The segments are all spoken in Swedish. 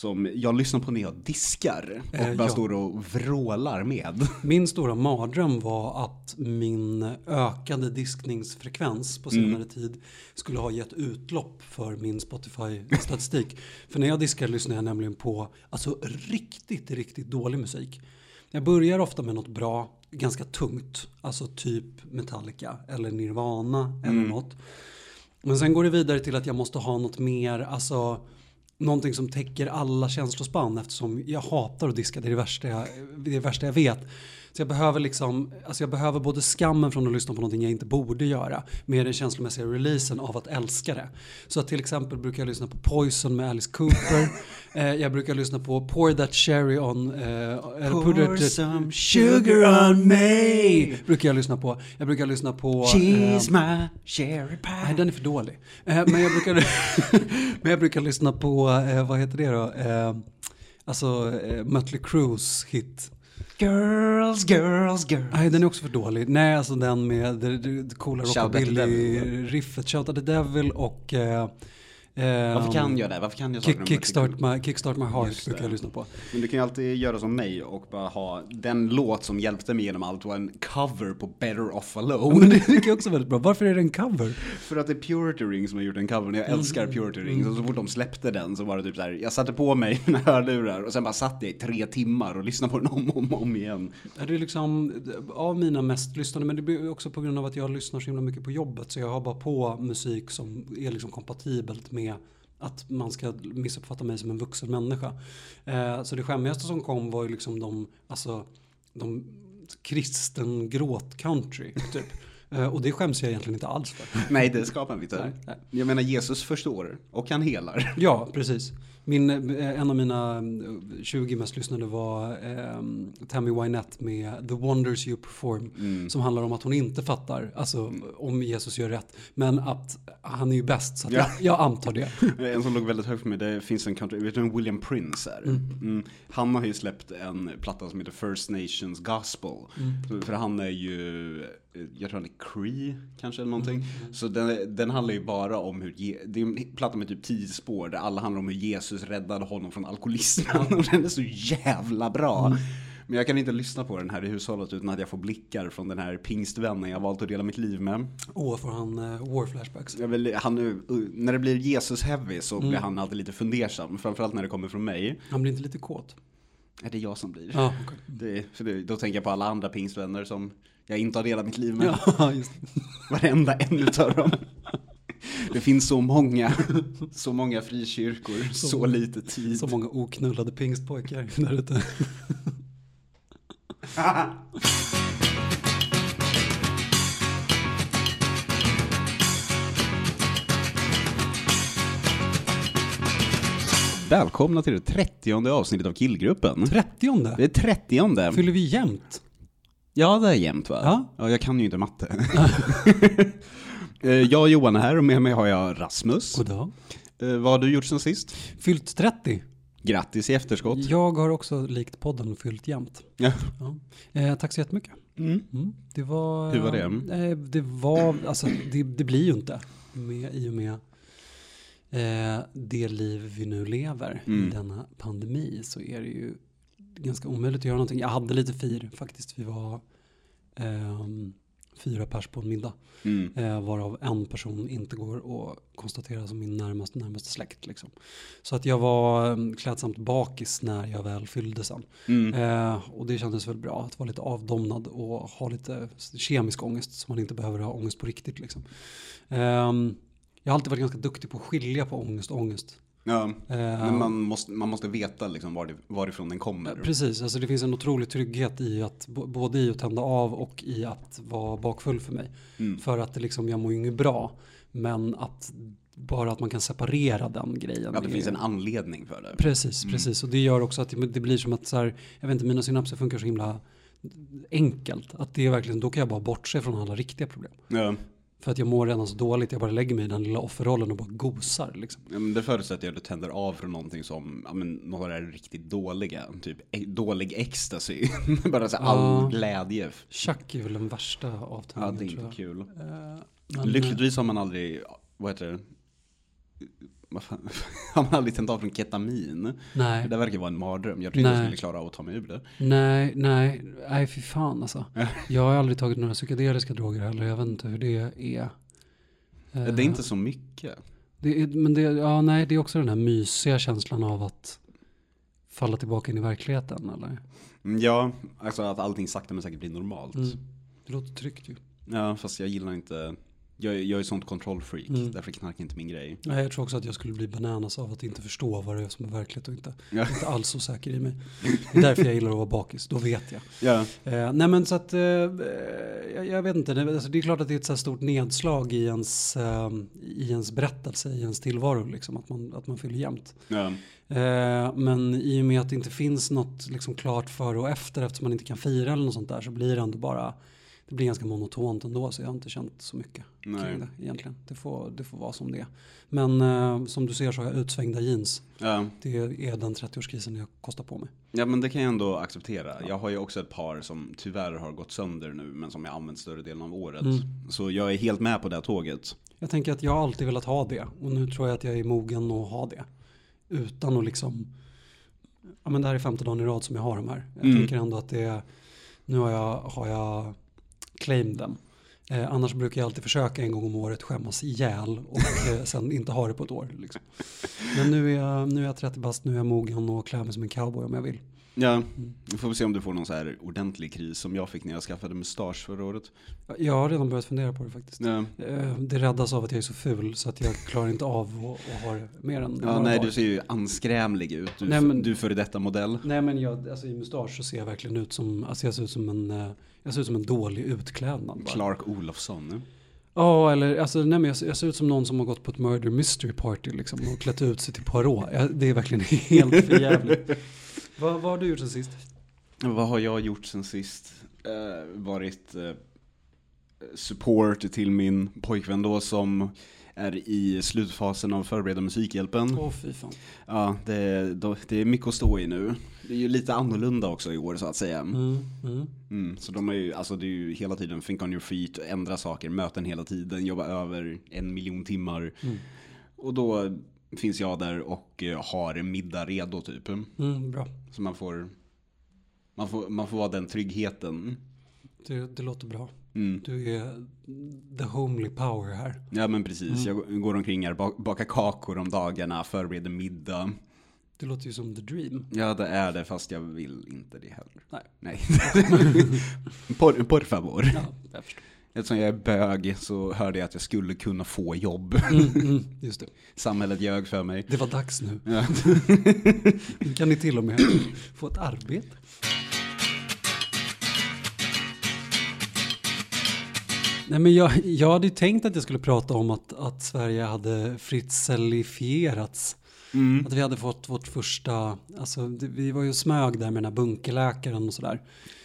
som jag lyssnar på när jag diskar och Eh, bara ja. står och vrålar med. Min stora mardröm var att min ökade diskningsfrekvens på senare Mm. tid skulle ha gett utlopp för min Spotify-statistik. för när jag diskar lyssnar jag nämligen på alltså, riktigt, riktigt dålig musik. Jag börjar ofta med något bra, ganska tungt, alltså typ Metallica eller Nirvana eller något. Men sen går det vidare till att jag måste ha något mer, alltså någonting som täcker alla känslospann eftersom jag hatar att diska, det är det värsta jag, det är det värsta jag vet. Så jag behöver liksom, alltså jag behöver både skammen från att lyssna på någonting jag inte borde göra med den känslomässiga releasen av att älska det. Så att till exempel brukar jag lyssna på Poison med Alice Cooper. eh, jag brukar lyssna på Pour That Cherry On, eh, Pour some sugar on me. Brukar jag lyssna på. Jag brukar lyssna på... She's ehm, my cherry pie. Nej, den är för dålig. Eh, men, jag brukar, men jag brukar lyssna på, eh, vad heter det då? Eh, alltså eh, Mötley Crues hit. Girls, girls, girls. Nej, den är också för dålig. Nej, alltså den med det, det, det coola rockabilly-riffet. Shout at the Devil och... Eh, Varför kan jag det? Varför kan jag Kick, kickstart, my, kickstart My Heart brukar jag lyssna på. Men du kan ju alltid göra som mig och bara ha den låt som hjälpte mig genom allt var en cover på Better Off Alone. det tycker jag också är väldigt bra. Varför är det en cover? För att det är Purity Ring som har gjort den covern. Jag älskar Purity Rings och så fort de släppte den så var det typ så här. Jag satte på mig mina hörlurar och sen bara satt jag i tre timmar och lyssnade på den om och om, om igen. Ja, Det är liksom av mina mest lyssnade, men det blir också på grund av att jag lyssnar så himla mycket på jobbet. Så jag har bara på musik som är liksom kompatibelt med att man ska missuppfatta mig som en vuxen människa. Eh, så det skämmigaste som kom var ju liksom de, alltså, de kristen gråt country, typ. Eh, och det skäms jag egentligen inte alls för. Nej, det skapar vi inte. Jag menar Jesus förstår och han helar. Ja, precis. Min, eh, en av mina eh, 20 mest lyssnade var eh, Tammy Wynette med The Wonders You Perform. Mm. Som handlar om att hon inte fattar, alltså om Jesus gör rätt. Men att han är ju bäst, så Ja. jag, jag antar det. En som låg väldigt högt för mig, det finns en country, vet du vem William Prince är? Mm. Han har ju släppt en platta som heter First Nations Gospel. Så- För han är ju, eh, jag tror han är Cree kanske eller någonting. Så den, den handlar ju bara om hur, det är en platta med typ tio spår där alla handlar om hur Jesus räddade honom från alkoholismen. Och den är så jävla bra. Men jag kan inte lyssna på den här i hushållet utan att jag får blickar från den här pingstvännen jag valt att dela mitt liv med. Åh, får han uh, war flashbacks. Jag vill, han, uh, när det blir Jesus heavy så blir han alltid lite fundersam, framförallt när det kommer från mig. Han blir inte lite kåt? Är det jag som blir? Ja, okej. Det, för det, då tänker jag på alla andra pingstvänner som jag inte har delat mitt liv med. Ja, just. Varenda en utav dem. Det finns så många, så många frikyrkor, så, lite tid. Så många oknullade pingstpojkar där ute. Välkomna till det trettionde avsnittet av Killgruppen. Trettionde? Det är trettionde. Fyller vi jämnt? Ja, det är jämnt va? Ja. ja jag kan ju inte matte. Eh, jag och Johan är här och med mig har jag Rasmus. Goddag. Eh, vad har du gjort sen sist? Fyllt 30. Grattis i efterskott. Jag har också likt podden fyllt jämnt. Ja. Ja. Eh, tack så jättemycket. Mm. Mm, det var... Hur var det? Eh, det var, alltså det, det blir ju inte med, i och med eh, det liv vi nu lever Mm. i denna pandemi så är det ju ganska omöjligt att göra någonting. Jag hade lite fir faktiskt. Vi var ehm, fyra pers på en middag. Mm. Eh, varav en person inte går att konstatera som min närmaste, närmaste släkt. Liksom. Så att jag var um, klädsamt bakis när jag väl fyllde sen. Mm. Eh, och det kändes väl bra att vara lite avdomnad och ha lite kemisk ångest så man inte behöver ha ångest på riktigt. Liksom. Ehm, jag har alltid varit ganska duktig på att skilja på ångest och ångest. Ja. Eh, Men man måste, man måste veta liksom var det, varifrån den kommer. Precis, alltså det finns en otrolig trygghet i att både i att tända av och i att vara bakfull för mig. Mm. För att det liksom, jag mår ju inget bra. Men att bara att man kan separera den grejen. Ja, det finns en anledning för det. Precis, precis. Och det gör också att det det blir som att så här, jag vet inte, mina synapser funkar så himla enkelt. Att det är verkligen, då kan jag bara bortse från alla riktiga problem. Ja. För att jag mår redan så dåligt, jag bara lägger mig i den lilla offerrollen och bara gosar liksom. Ja, men det förutsätter jag att du tänder av från någonting som, ja men här riktigt dåliga, typ e- dålig ecstasy. Bara så här, all Ja. glädje. Chack är väl den värsta Ja, avtändningen det är inte kul. Eh, men, Lyckligtvis har man aldrig, vad heter det, vad fan, har man aldrig tänt av från ketamin? Nej. Det verkar vara en mardröm. Jag trodde jag Nej. skulle klara av att ta mig ur det. Nej, nej, nej fy fan alltså. Jag har aldrig tagit några psykedeliska droger heller. Jag vet inte hur det är. Det är inte så mycket. Det är, men det, ja, nej, det är också den här mysiga känslan av att falla tillbaka in i verkligheten. Eller? Mm, Ja, alltså att allting sakta men säkert blir normalt. Mm. Det låter tryggt ju. Ja, fast jag gillar inte, jag, är- jag är sånt kontrollfreak, Mm. därför är knark inte min grej. Nej, jag tror också att jag skulle bli bananas av att inte förstå vad det är som är verkligt och inte. Ja. Inte alls så säker i mig. Det är därför jag gillar att vara bakis, då vet jag. Ja, Eh, nej men så att, eh, jag, jag vet inte, det, alltså, det är klart att det är ett så här stort nedslag i ens, eh, i ens berättelse, i ens tillvaro, liksom, att, man, att man fyller jämnt. ja, Eh, men i och med att det inte finns något liksom, klart före och efter, eftersom man inte kan fira eller något sånt där, så blir det ändå bara, det blir ganska monotont ändå, så jag har inte känt så mycket Nej. kring det egentligen. Det får, det får vara som det är. Men eh, som du ser så har jag utsvängda jeans. ja. Det är den 30-årskrisen jag kostar på mig. Ja men det kan jag ändå acceptera. Jag har ju också ett par som tyvärr har gått sönder nu men som jag använt större delen av året. Mm. Så jag är helt med på det här tåget. Jag tänker att jag alltid velat ha det och nu tror jag att jag är mogen att ha det. Utan att liksom, ja men det här är femte dagen i rad som jag har de här. Jag Mm. tänker ändå att det är, nu har jag, har jag claimed dem. Eh, annars brukar jag alltid försöka en gång om året skämmas ihjäl och eh, sen inte ha det på ett år. Liksom. Men nu är, jag, nu är jag 30 bast, nu är jag mogen och klär mig som en cowboy om jag vill. Ja, vi får se om du får någon så här ordentlig kris som jag fick när jag skaffade mustasch förra året. Jag har redan börjat fundera på det faktiskt. Ja, Eh, Det räddas av att jag är så ful så att jag klarar inte av att ha det mer än ja nej dagar. du ser ju anskrämlig ut. Du, Nej, men- du före detta modell. Nej men jag, alltså i mustasch så ser jag verkligen ut som, alltså jag ser ut som en, eh, jag ser ut som en dålig utklädnad bara. Clark Olofsson. Ja, eller alltså nej men jag, ser- jag ser ut som någon som har gått på ett murder mystery party liksom och klätt ut sig till Poirot. Jag, det är verkligen helt för jävligt. vad, vad har du gjort sen sist? Vad har jag gjort sen sist? Eh, varit eh, support till min pojkvän då som är i slutfasen av förbereda musikhjälpen. Åh fy fan. Ja, det, det är mycket att stå i nu. Det är ju lite annorlunda också i år så att säga. Mm, mm. Mm, så de är ju, alltså det är ju hela tiden think on your feet, ändra saker, möten hela tiden, jobba över en miljon timmar. Mm. Och då finns jag där och eh, har middag redo typ. Mm, bra. Så man får, man får, man får vara den tryggheten. Det, det låter bra. Mm. Du är the homely power här. Ja men precis, jag går omkring här, bak- bakar kakor om dagarna, förbereder middag. Det låter ju som the dream. Ja det är det fast jag vill inte det heller. Nej. Nej. por, por favor. Ja, jag förstår. Eftersom jag är bög så hörde jag att jag skulle kunna få jobb. Mm, mm, just det. Samhället ljög för mig. Det var dags nu. Ja. Nu kan ni till och med få ett arbete. Nej, men jag, jag hade ju tänkt att jag skulle prata om att, att Sverige hade fritzelifierats. Mm. Att vi hade fått vårt första, alltså vi var ju smög där med den här bunkerläkaren och sådär.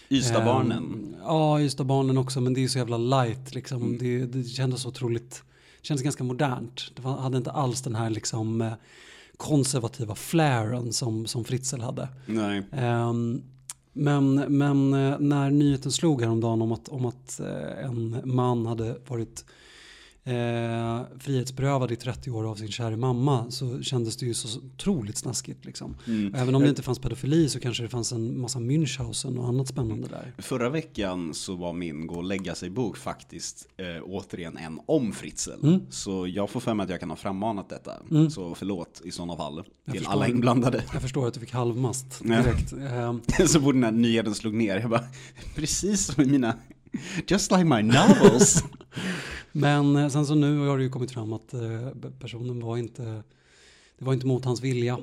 Ystadbarnen. Ehm, ja, Ystadbarnen också, men det är ju så jävla light liksom. Mm. Det, det kändes så otroligt, det kändes ganska modernt. Det var, hade inte alls den här liksom eh, konservativa flaren som, som Fritzl hade. Nej. Ehm, men, men eh, när nyheten slog häromdagen om att, om att eh, en man hade varit eh, frihetsberövad i 30 år av sin kära mamma så kändes det ju så otroligt snaskigt. Liksom. Mm. Även om det inte fanns pedofili så kanske det fanns en massa Münchhausen och annat spännande där. Förra veckan så var min gå och lägga sig bok faktiskt eh, återigen en om Fritzl. Mm. Så jag får för mig att jag kan ha frammanat detta. Mm. Så förlåt i sådana fall till förstår. alla inblandade. Jag förstår att du fick halvmast Ja. direkt. Ehm, så fort den här nyheten slog ner, jag bara, precis som i mina, just like my novels. Men eh, sen så nu har det ju kommit fram att eh, personen var inte, det var inte mot hans vilja.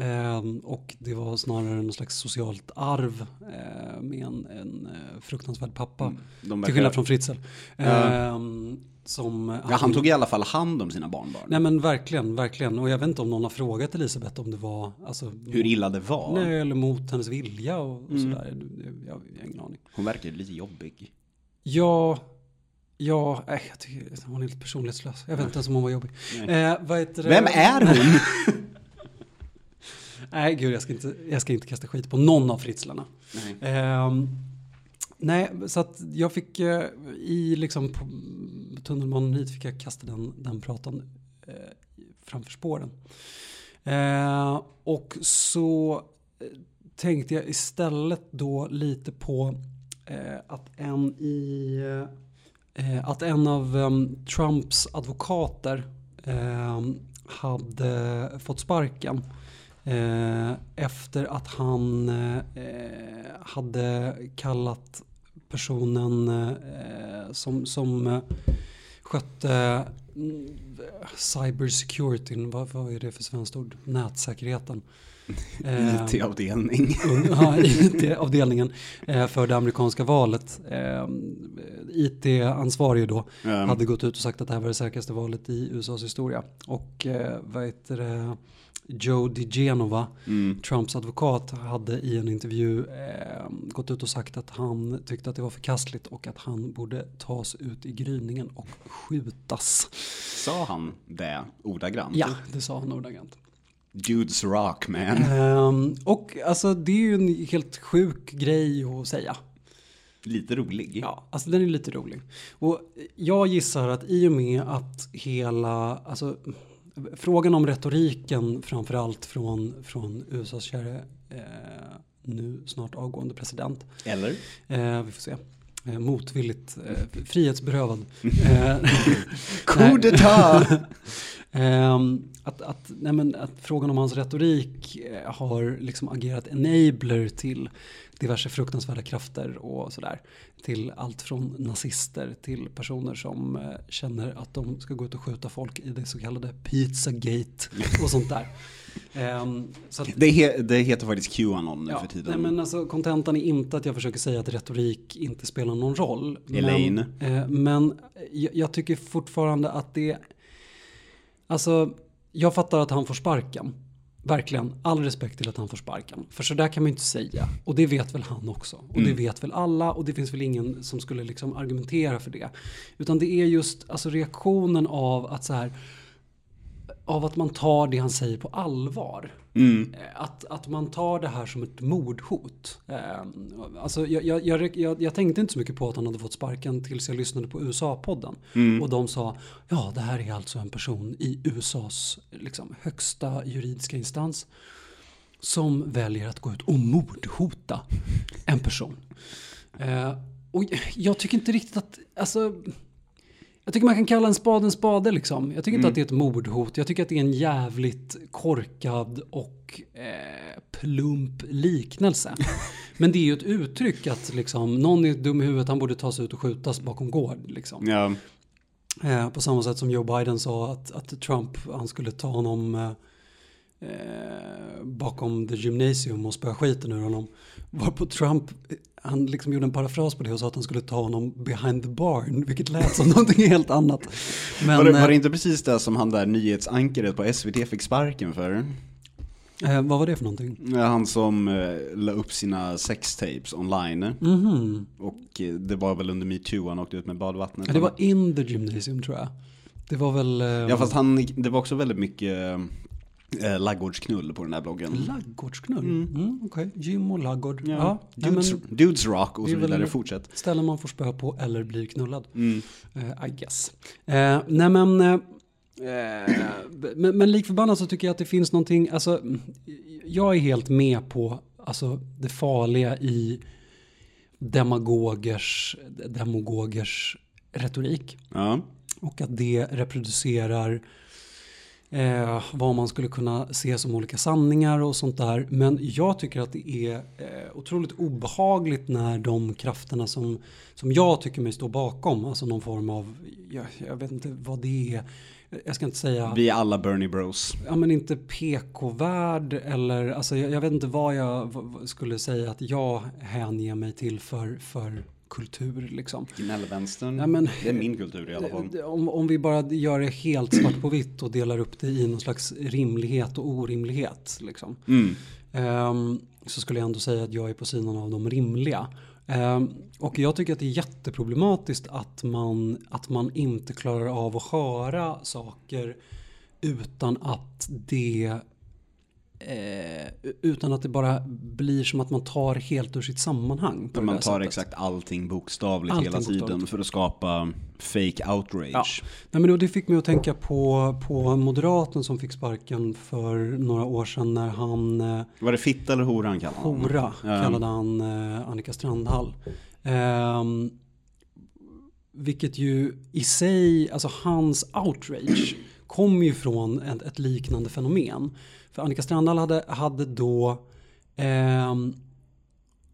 Ehm, och det var snarare någon slags socialt arv eh, med en, en fruktansvärd pappa. De Till skillnad från Fritzl. Som Ja, han tog i alla fall hand om sina barnbarn. Nej men verkligen, verkligen. Och jag vet inte om någon har frågat Elisabeth om det var alltså, Hur illa det var. Nej, eller mot hennes vilja och, och Mm. sådär. Jag, jag har ingen aning. Hon verkar lite jobbig. Ja, ja, äh, jag tycker hon är lite personlighetslös. Jag vet inte ens om hon var jobbig. Eh? Vem är hon? Nej, gud, jag ska, inte, jag ska inte kasta skit på någon av fritslarna. Nej. Ehm, nej, så att jag fick eh, i liksom på tunnelbanan hit fick jag kasta den, den pratan eh, framför spåren. Eh, och så eh, tänkte jag istället då lite på eh, att en i eh, Eh, att en av um, Trumps advokater eh, hade fått sparken eh, efter att han eh, hade kallat personen eh, som, som eh, skötte mm, cybersecurity, vad, vad är det för svenskt ord? Nätsäkerheten. IT-avdelning. ja, IT-avdelningen för det amerikanska valet. IT-ansvarig då mm. hade gått ut och sagt att det här var det säkraste valet i USAs historia. Och vad heter det? Joe DiGenova, mm. Trumps advokat, hade i en intervju eh, gått ut och sagt att han tyckte att det var förkastligt och att han borde tas ut i gryningen och skjutas. Sa han det ordagrant? Ja, det sa han ordagrant. Dudes rock man. Eh, och alltså det är ju en helt sjuk grej att säga. Lite rolig. Ja, alltså den är lite rolig. Och jag gissar att i och med att hela, alltså frågan om retoriken framförallt från, från USAs kära eh, nu snart avgående president. Eller? Eh, vi får se. Eh, motvilligt eh, frihetsberövad. Coup d'etat! att, att, nej men, att frågan om hans retorik eh, har liksom agerat enabler till diverse fruktansvärda krafter och sådär. Till allt från nazister till personer som eh, känner att de ska gå ut och skjuta folk i det så kallade Pizzagate och sånt där. Um, så att, det, he, det, heter faktiskt Qanon nu ja, för tiden. Nej, men alltså, kontentan är inte att jag försöker säga att retorik inte spelar någon roll. Elaine. Men, eh, men jag, jag, tycker fortfarande att det... Alltså, jag fattar att han får sparken. Verkligen, all respekt till att han får sparken. För så där kan man ju inte säga. Och det vet väl han också. Och mm. det vet väl alla. Och det finns väl ingen som skulle liksom argumentera för det. Utan det är just alltså reaktionen av att så här av att man tar det han säger på allvar. Mm. Eh, att, att man tar det här som ett mordhot. Eh, alltså jag, jag, jag, jag, tänkte inte så mycket på att han hade fått sparken tills jag lyssnade på USA-podden. Mm. Och de sa, ja det här är alltså en person i USAs liksom, högsta juridiska instans som väljer att gå ut och mordhota en person. Eh, och jag tycker inte riktigt att, alltså jag tycker man kan kalla en spade en spade liksom. Jag tycker inte mm. att det är ett mordhot. Jag tycker att det är en jävligt korkad och eh, plump liknelse. Men det är ju ett uttryck att liksom, någon är dum i huvudet, han borde tas ut och skjutas bakom gård. Liksom. Ja. Eh, på samma sätt som Joe Biden sa att, att Trump, han skulle ta honom eh, eh, bakom the gymnasium och spöa skiten ur honom. Varpå Trump, han liksom gjorde en parafras på det och sa att han skulle ta honom behind the barn, vilket lät som någonting helt annat. Men, var, det, var det eh, inte precis det som han där nyhetsankaret på SVT fick sparken för? Eh, vad var det för någonting? Han som eh, la upp sina sextapes online. Mm -hmm. Och eh, det var väl under metoo han åkte ut med badvattnet. Ja, det var in the gymnasium tror jag. Det var väl... Eh, ja fast han, det var också väldigt mycket Eh, laggårdsknull på den här bloggen. Laggårdsknull? Mm. Mm, Okej, okay. gym och laggård. Ja. ja. Dudes, men, dudes, rock och så vidare, fortsätt. Ställen man får spö på eller blir knullad. Mm. Uh, I guess. Uh, nej men, uh, men, men lik förbannat så tycker jag att det finns någonting, alltså jag är helt med på alltså, det farliga i demagogers, demagogers retorik. Ja. Och att det reproducerar eh, vad man skulle kunna se som olika sanningar och sånt där. Men jag tycker att det är eh, otroligt obehagligt när de krafterna som, som jag tycker mig stå bakom, alltså någon form av, jag, jag vet inte vad det är, jag ska inte säga... Vi är alla Bernie Bros. Ja men inte PK-värld eller, alltså jag, jag, vet inte vad jag skulle säga att jag hänger mig till för, för kultur liksom. Gnällvänstern, ja, men, det är min kultur i alla fall. Om, om vi bara gör det helt svart på vitt och delar upp det i någon slags rimlighet och orimlighet. Liksom. Mm. Um, så skulle jag ändå säga att jag är på sidan av de rimliga. Um, och jag tycker att det är jätteproblematiskt att man, att man inte klarar av att höra saker utan att det eh, utan att det bara blir som att man tar helt ur sitt sammanhang. På Man tar sättet. exakt allting bokstavligt Allting hela tiden bokstavligt. för att skapa fake outrage. Ja. Nej, men det fick mig att tänka på, på moderaten som fick sparken för några år sedan när han eh, Var det fitta eller hora han kallade honom? Hora kallade han eh, Annika Strandhall. Ehm, vilket ju i sig, alltså hans outrage kom ju från ett, ett liknande fenomen. För Annika Strandhall hade, hade då ehm,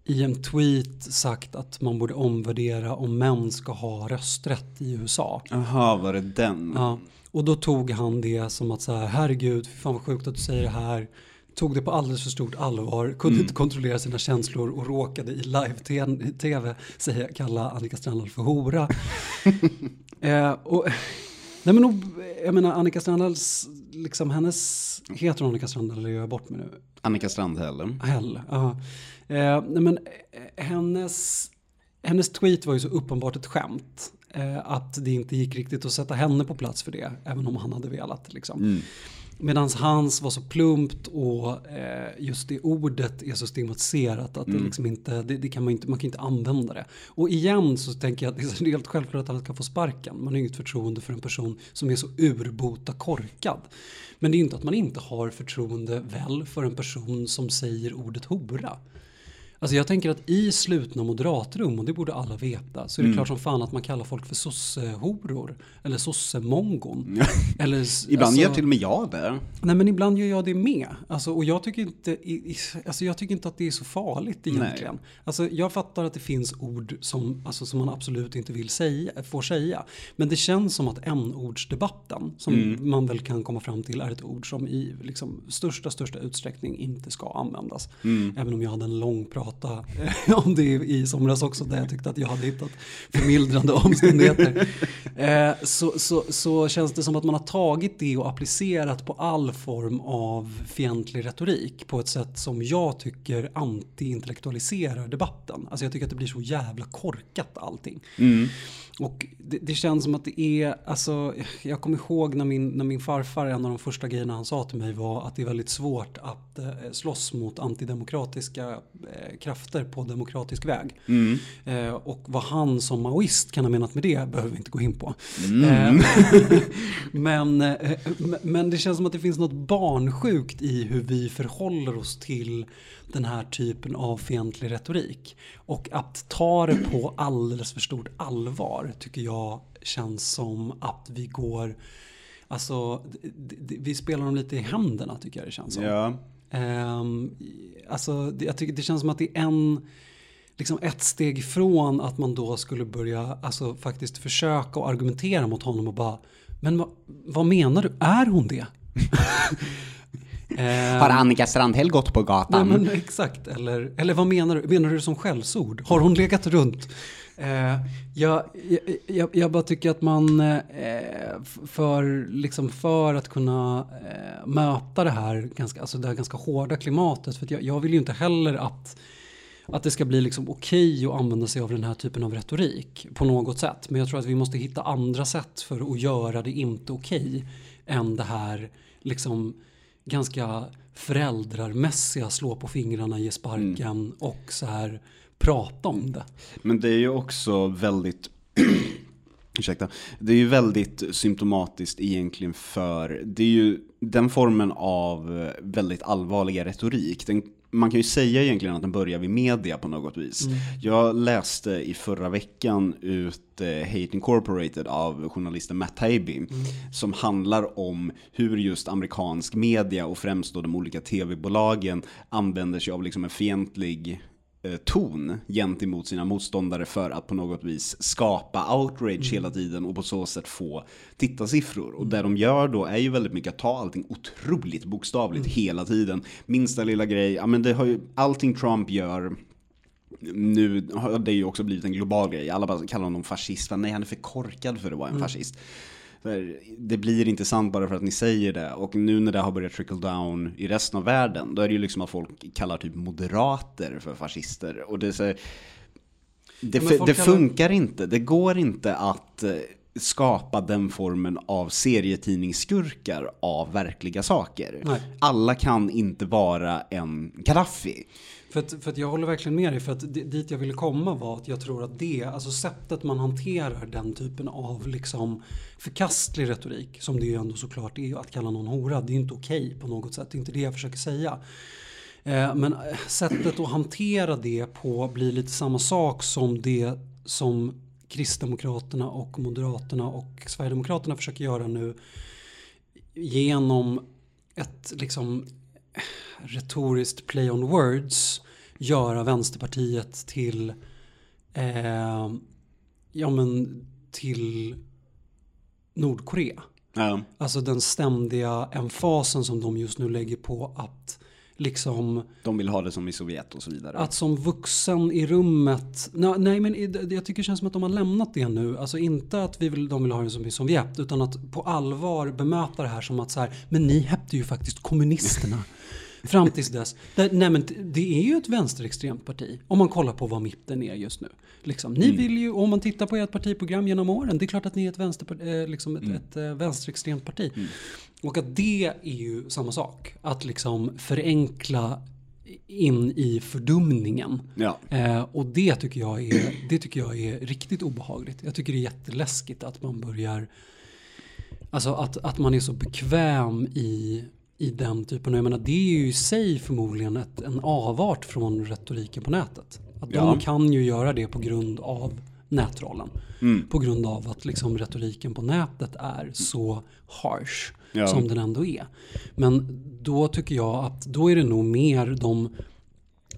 i en tweet sagt att man borde omvärdera om män ska ha rösträtt i USA. Jaha, var det den? Ja, och då tog han det som att så här, herregud, fy fan vad sjukt att du säger det här. Tog det på alldeles för stort allvar, kunde inte kontrollera sina känslor och råkade i live-tv säga, kalla Annika Strandhall för hora. eh, och, nej men, och, jag menar Annika Strandhalls, liksom hennes, heter hon Annika Strandhall eller gör jag bort mig nu? Annika Strandhäll. Hell, ja. Eh, nej men eh, hennes, hennes tweet var ju så uppenbart ett skämt. Eh, att det inte gick riktigt att sätta henne på plats för det. Även om han hade velat. Liksom. Mm. Medan hans var så plumpt och eh, just det ordet är så stigmatiserat att det liksom inte, det, det kan man, inte, man kan inte använda det. Och igen så tänker jag att det är helt självklart att alla ska få sparken. Man har inget förtroende för en person som är så urbota korkad. Men det är inte att man inte har förtroende väl för en person som säger ordet hora. Alltså jag tänker att i slutna moderatrum, och det borde alla veta, så är det Mm. klart som fan att man kallar folk för sossehoror. Eller sossemongon. Eller, Ibland alltså- gör till och med jag det. Nej men ibland gör jag det med. Alltså, och jag tycker, inte, alltså, jag tycker inte att det är så farligt egentligen. Alltså, jag fattar att det finns ord som, alltså, som man absolut inte vill säga, får säga. Men det känns som att n-ordsdebatten, som Mm. man väl kan komma fram till är ett ord som i liksom, största, största utsträckning inte ska användas. Mm. Även om jag hade en lång prata eh, om det i somras också där jag tyckte att jag hade hittat förmildrande omständigheter. Eh, så, så, så känns det som att man har tagit det och applicerat på all form av fientlig retorik på ett sätt som jag tycker antiintellektualiserar debatten. Alltså jag tycker att det blir så jävla korkat allting. Mm. Och det, det känns som att det är, alltså, jag kommer ihåg när min, när min farfar, en av de första grejerna han sa till mig var att det är väldigt svårt att eh, slåss mot antidemokratiska eh, krafter på demokratisk väg. Mm. Eh, och vad han som maoist kan ha menat med det behöver vi inte gå in på. Mm. Eh, men, eh, men det känns som att det finns något barnsjukt i hur vi förhåller oss till den här typen av fientlig retorik. Och att ta det på alldeles för stort allvar tycker jag känns som att vi går, alltså vi spelar dem lite i händerna tycker jag det känns som. Ja. Ehm, alltså, det, jag tycker det känns som att det är en, liksom ett steg ifrån att man då skulle börja alltså, faktiskt försöka och argumentera mot honom och bara, men vad, vad menar du? Är hon det? Ehm, Har Annika Strandhäll gått på Nej, gatan? men exakt, eller, eller vad menar du? Menar du som skällsord? Har hon legat runt? Eh, jag, jag, jag, bara tycker att man eh, för, liksom för att kunna eh, möta det här, ganska, alltså det här ganska hårda klimatet, för jag, jag vill ju inte heller att att det ska bli liksom okej att använda sig av den här typen av retorik på något sätt. Men jag tror att vi måste hitta andra sätt för att göra det inte okej än det här liksom ganska föräldrarmässiga slå på fingrarna, ge sparken och så här prata om det. Men det är ju också väldigt Ursäkta. Det är ju väldigt symptomatiskt egentligen för, det är ju den formen av väldigt allvarliga retorik. Den, man kan ju säga egentligen att den börjar vid media på något vis. Jag läste i förra veckan ut eh, Hate Incorporated av journalisten Matt Taibbi. Som handlar om hur just amerikansk media och främst då de olika tv-bolagen använder sig av liksom en fientlig ton gentemot sina motståndare för att på något vis skapa outrage hela tiden och på så sätt få tittarsiffror. Och det de gör då är ju väldigt mycket att ta allting otroligt bokstavligt hela tiden. Minsta lilla grej, ja men det har ju, allting Trump gör nu har det ju också blivit en global grej. Alla bara kallar honom fascist. Nej, han är för korkad för att vara en fascist. Här, Det blir inte sant bara för att ni säger det. Och nu när det har börjat trickle down i resten av världen, då är det ju liksom att folk kallar typ moderater för fascister. Och det, så här, det, folk det kallar- funkar inte. Det går inte att... eh, skapa den formen av serietidningsskurkar av verkliga saker. Nej. Alla kan inte vara en Gaddafi. För att, för att jag håller verkligen med dig, för att dit jag ville komma var att jag tror att det, alltså sättet man hanterar den typen av liksom förkastlig retorik, som det ju ändå såklart är att kalla någon hora, det är inte okej på något sätt, det är inte det jag försöker säga. Eh, men eh, sättet att hantera det på blir lite samma sak som det som Kristdemokraterna och Moderaterna och Sverigedemokraterna försöker göra nu genom ett liksom retoriskt play on words göra Vänsterpartiet till eh, ja men till Nordkorea. Ja. Alltså den ständiga emfasen som de just nu lägger på att liksom De vill ha det som i Sovjet och så vidare. att som vuxen i rummet, nej, men jag tycker det känns som att de har lämnat det nu. Alltså inte att vi vill, de vill ha det som i Sovjet utan att på allvar bemöta det här som att så här, men ni hette ju faktiskt kommunisterna. Fram tills dess. Det, nej men det är ju ett vänsterextremt parti. Om man kollar på vad mitten är just nu. Liksom, ni vill ju, om man tittar på ert partiprogram genom åren, det är klart att ni är ett, vänster, eh, liksom ett, ett eh, vänsterextremt parti. Och att det är ju samma sak. Att liksom förenkla in i fördumningen. Ja. Eh, och det tycker, jag är, det tycker jag är riktigt obehagligt. Jag tycker det är jätteläskigt att man börjar, alltså att, att man är så bekväm i, i den typen. Och jag menar, det är ju i sig förmodligen ett, en avart från retoriken på nätet. Att Ja. de kan ju göra det på grund av nätrollen. På grund av att liksom retoriken på nätet är så harsh Ja. som den ändå är. Men då tycker jag att då är det nog mer de,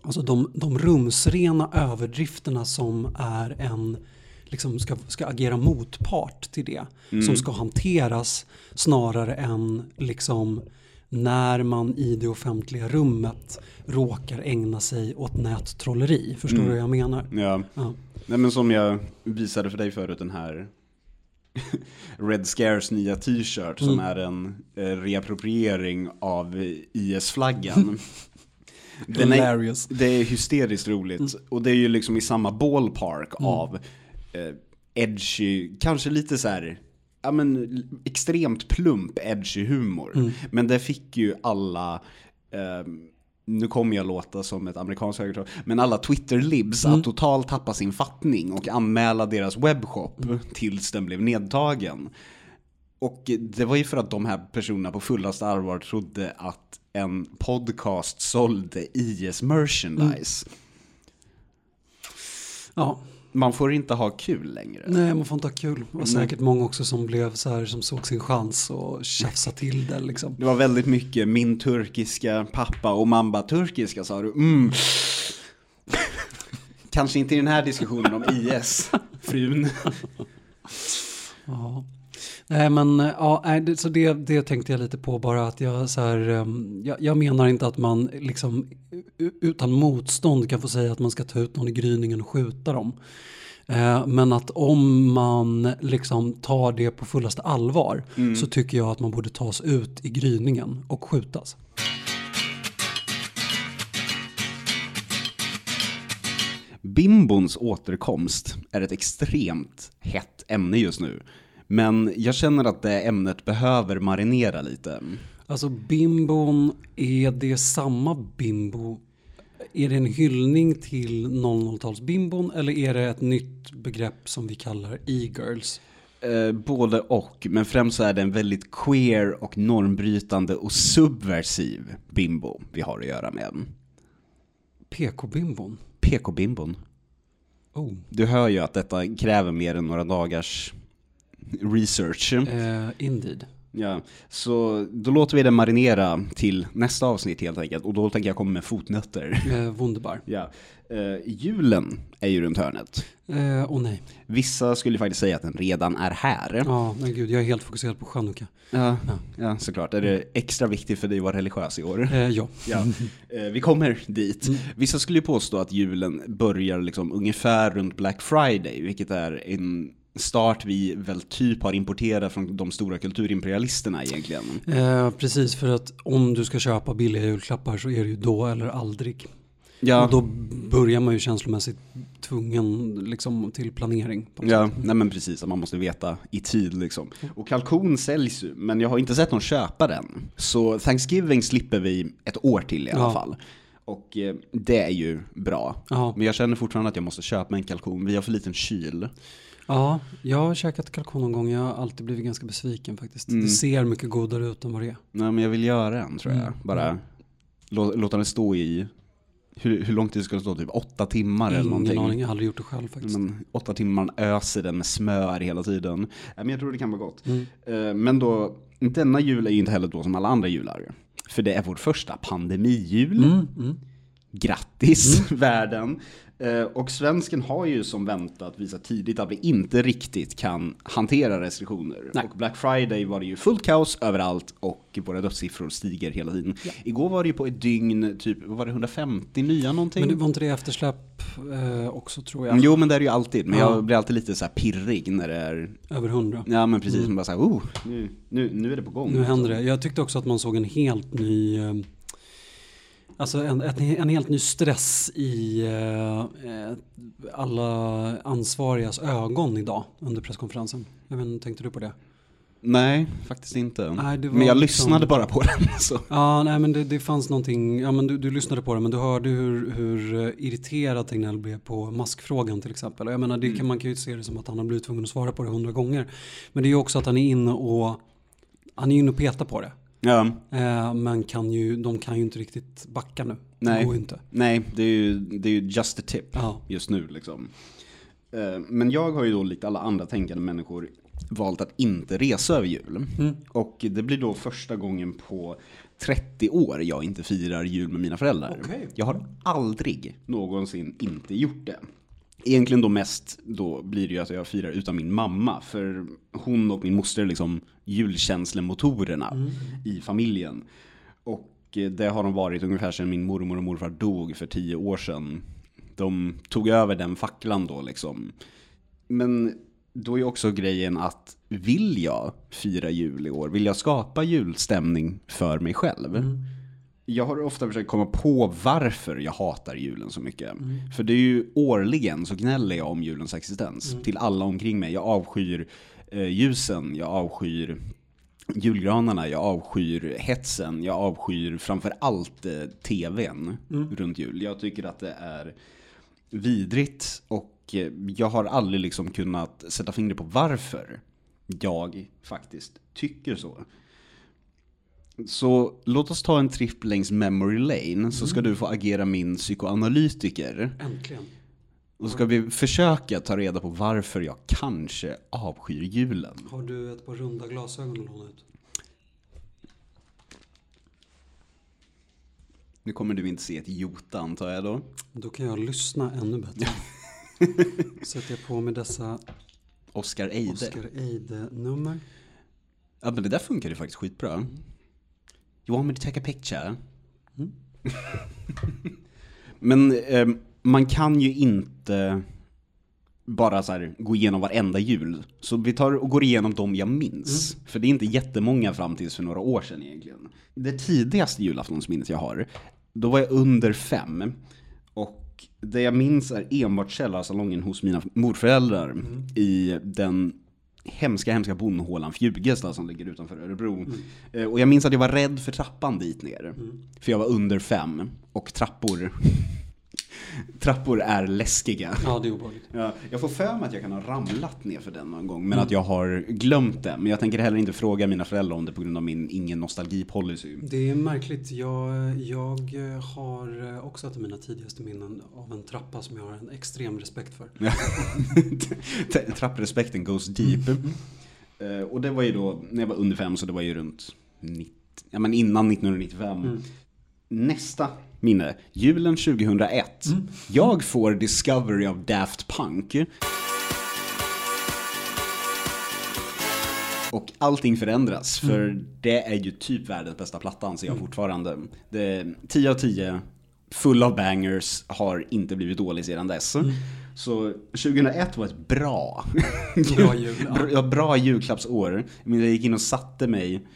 alltså de, de rumsrena överdrifterna som är en liksom ska, ska agera motpart till det. Som ska hanteras snarare än liksom när man i det offentliga rummet råkar ägna sig åt nättrolleri. Förstår du vad jag menar? Ja. Ja. Nej men som jag visade för dig förut, den här Red Scares nya t-shirt som är en eh, reappropriering av IS-flaggan. Den är, det är hysteriskt roligt. Och det är ju liksom i samma ballpark av eh, edgy, kanske lite så här, ja men extremt plump edgy humor. Men det fick ju alla ehm, nu kommer jag låta som ett amerikanskt högertroll, men alla Twitter-libs att totalt tappa sin fattning och anmäla deras webbshop tills den blev nedtagen. Och det var ju för att de här personerna på fullaste allvar trodde att en podcast sålde IS merchandise. Ja, Man får inte ha kul längre. nej man får inte ha kul. Det var säkert många också som blev så här som såg sin chans och tjafsa till det liksom. Det var väldigt mycket min turkiska pappa och mamma turkiska sa du. Mm. Kanske inte i den här diskussionen om IS, frun. Ja. Nej men ja, så det, det tänkte jag lite på bara att jag så här, um, jag, jag menar inte att man liksom utan motstånd kan få säga att man ska ta ut någon i gryningen och skjuta dem. Eh, men att om man liksom tar det på fullaste allvar så tycker jag att man borde tas ut i gryningen och skjutas. Bimbons återkomst är ett extremt hett ämne just nu. Men jag känner att det ämnet behöver marinera lite. Alltså bimbon, är det samma bimbo? Är det en hyllning till 00-talsbimbon eller är det ett nytt begrepp som vi kallar e-girls? Eh, både och, men främst så är det en väldigt queer och normbrytande och subversiv bimbo vi har att göra med. PK-bimbon? PK-bimbon. Oh. Du hör ju att detta kräver mer än några dagars research. Eh, indeed. Ja, så då låter vi det marinera till nästa avsnitt helt enkelt. Och då tänker jag komma med fotnötter. Eh, wunderbar. Ja, eh, julen är ju runt hörnet. Eh, oh nej. Vissa skulle faktiskt säga att den redan är här. Ja, men gud, jag är helt fokuserad på chanukka. Ja, ja såklart. Är det extra viktigt för dig att vara religiös i år? Eh, ja. Ja, eh, vi kommer dit. Vissa skulle ju påstå att julen börjar liksom ungefär runt Black Friday, vilket är en start vi väl typ har importerat från de stora kulturimperialisterna egentligen. Eh, precis, för att om du ska köpa billiga julklappar så är det ju då eller aldrig. Ja, Och då börjar man ju känslomässigt tvungen liksom, till planering. Ja, sätt. nej men precis, man måste veta i tid liksom. Och kalkon säljs ju, men jag har inte sett någon köpa den. Så Thanksgiving slipper vi ett år till i alla Ja. fall. Och eh, det är ju bra. Ja. Men jag känner fortfarande att jag måste köpa en kalkon, vi har för liten kyl. Ja, jag har käkat kalkon någon gång. Jag har alltid blivit ganska besviken faktiskt. Mm. Det ser mycket godare ut än vad det är. Nej men jag vill göra en tror jag. Mm. Bara lå, låta den stå i, hur, hur lång tid ska den stå? Typ åtta timmar eller Ingen någonting. aning, jag har aldrig gjort det själv faktiskt. Men åtta timmar man öser den med smör hela tiden. Men jag tror det kan vara gott. Mm. Eh, Men då, denna jul är ju inte heller då som alla andra jular. För det är vår första pandemijul. Mm, mm. Grattis världen! Eh, Och svensken har ju som väntat visat tidigt att vi inte riktigt kan hantera restriktioner. Nej. Och Black Friday var det ju fullt kaos överallt och våra dödssiffror stiger hela tiden. Igår var det ju på ett dygn, typ, var det, 150 nya någonting? Men det var inte det eftersläpp eh, också tror jag? Jo men det är det ju alltid, men Ja. jag blir alltid lite så pirrig när det är Över hundra. Ja men precis, man bara såhär, oh, nu, nu, nu är det på gång. Nu händer det. Jag tyckte också att man såg en helt ny eh, Alltså en, en, helt ny stress i eh, eh, alla ansvarigas ögon idag under presskonferensen. Jag inte, tänkte du på det? Nej, faktiskt inte. Nej, men jag liksom- lyssnade bara på den. Så. Ja, nej men det, det fanns någonting, ja men du, du lyssnade på det men du hörde hur, hur eh, irriterad Tegnell blev på maskfrågan till exempel. Jag menar det kan, man kan ju se det som att han har blivit tvungen att svara på det hundra gånger. Men det är ju också att han är inne och, han är inne och petar på det. Ja, Eh, men kan ju, de kan ju inte riktigt backa nu. Nej. Det går ju inte. nej, det är ju, det är ju just a tip Ja. just nu liksom. Eh, Men jag har ju då likt alla andra tänkande människor valt att inte resa över jul. Mm. Och det blir då första gången på 30 år jag inte firar jul med mina föräldrar. Okej. Jag har aldrig någonsin inte gjort det. Egentligen då mest då blir det ju att jag firar utan min mamma. För hon och min moster är liksom julkänslemotorerna i familjen. Och eh, det har de varit ungefär sedan min mormor och morfar dog för tio år sedan. De tog över den facklan då liksom. Men då är också grejen att vill jag fira jul i år? Vill jag skapa julstämning för mig själv? Jag har ofta försökt komma på varför jag hatar julen så mycket. För det är ju årligen så gnäller jag om julens existens till alla omkring mig. Jag avskyr eh, ljusen, jag avskyr julgranarna, jag avskyr hetsen, jag avskyr framför allt eh, tvn runt jul. Jag tycker att det är vidrigt och eh, jag har aldrig liksom kunnat sätta fingret på varför jag faktiskt tycker så. Så låt oss ta en tripp längs memory lane så ska du få agera min psykoanalytiker. Äntligen. Och så ska vi försöka ta reda på varför jag kanske avskyr julen. Har du ett par runda glasögon att låna ut? Nu kommer du inte se ett jota antar jag då. Då kan jag lyssna ännu bättre. Sätter jag på mig dessa Oscar Eide. Oscar Eide-nummer. Ja men det där funkar ju faktiskt skitbra. You want me to take a picture? Mm. men eh, man kan ju inte bara så här gå igenom varenda jul. Så vi tar och går igenom de jag minns. För det är inte jättemånga fram tills för några år sedan egentligen. Det tidigaste julaftonsminnet jag har, då var jag under fem. Och det jag minns är enbart källarsalongen hos mina morföräldrar i den hemska, hemska bondhålan Fjugesta som ligger utanför Örebro. Eh, Och jag minns att jag var rädd för trappan dit ner. För jag var under fem. Och trappor, trappor är läskiga. Ja, det är obehagligt. Ja, jag får för mig att jag kan ha ramlat ner för den någon gång, men att jag har glömt det. Men jag tänker heller inte fråga mina föräldrar om det på grund av min ingen nostalgi-policy. Det är märkligt. Jag, jag har också ett av mina tidigaste minnen av en trappa som jag har en extrem respekt för. Trapprespekten goes deep. Eh, och det var ju då, när jag var under fem, så det var ju runt 90, ja, men innan 1995. Nästa minne, julen 2001. Jag får Discovery of Daft Punk. Och allting förändras, för det är ju typ världens bästa platta anser jag fortfarande. Det är 10 av 10, full av bangers, har inte blivit dålig sedan dess. Så 2001 var ett bra, Bra jul, ja. bra, bra julklappsår. Jag gick in och satte mig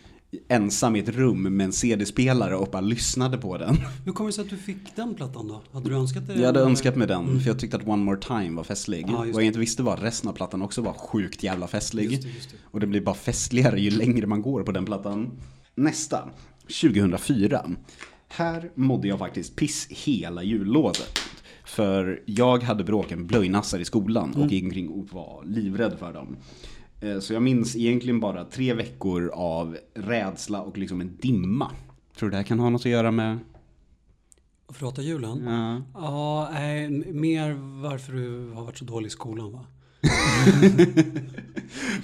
ensam i ett rum med en CD-spelare och bara lyssnade på den. Hur kommer det sig att du fick den plattan då? Hade du önskat det? Jag hade eller? önskat mig den, för jag tyckte att One More Time var festlig. Just Vad jag inte visste var att resten av plattan också var sjukt jävla festlig. Just det, just det. Och det blir bara festligare ju längre man går på den plattan. Nästa, 2004. Här mådde jag faktiskt piss hela jullovet. För jag hade bråkat med blöjnassar i skolan och gick omkring och var livrädd för dem. Eh, Så jag minns egentligen bara tre veckor av rädsla och liksom en dimma. Tror du det här kan ha något att göra med? Förlåta julen? Ja. Ja, nej, mer varför du har varit så dålig i skolan va?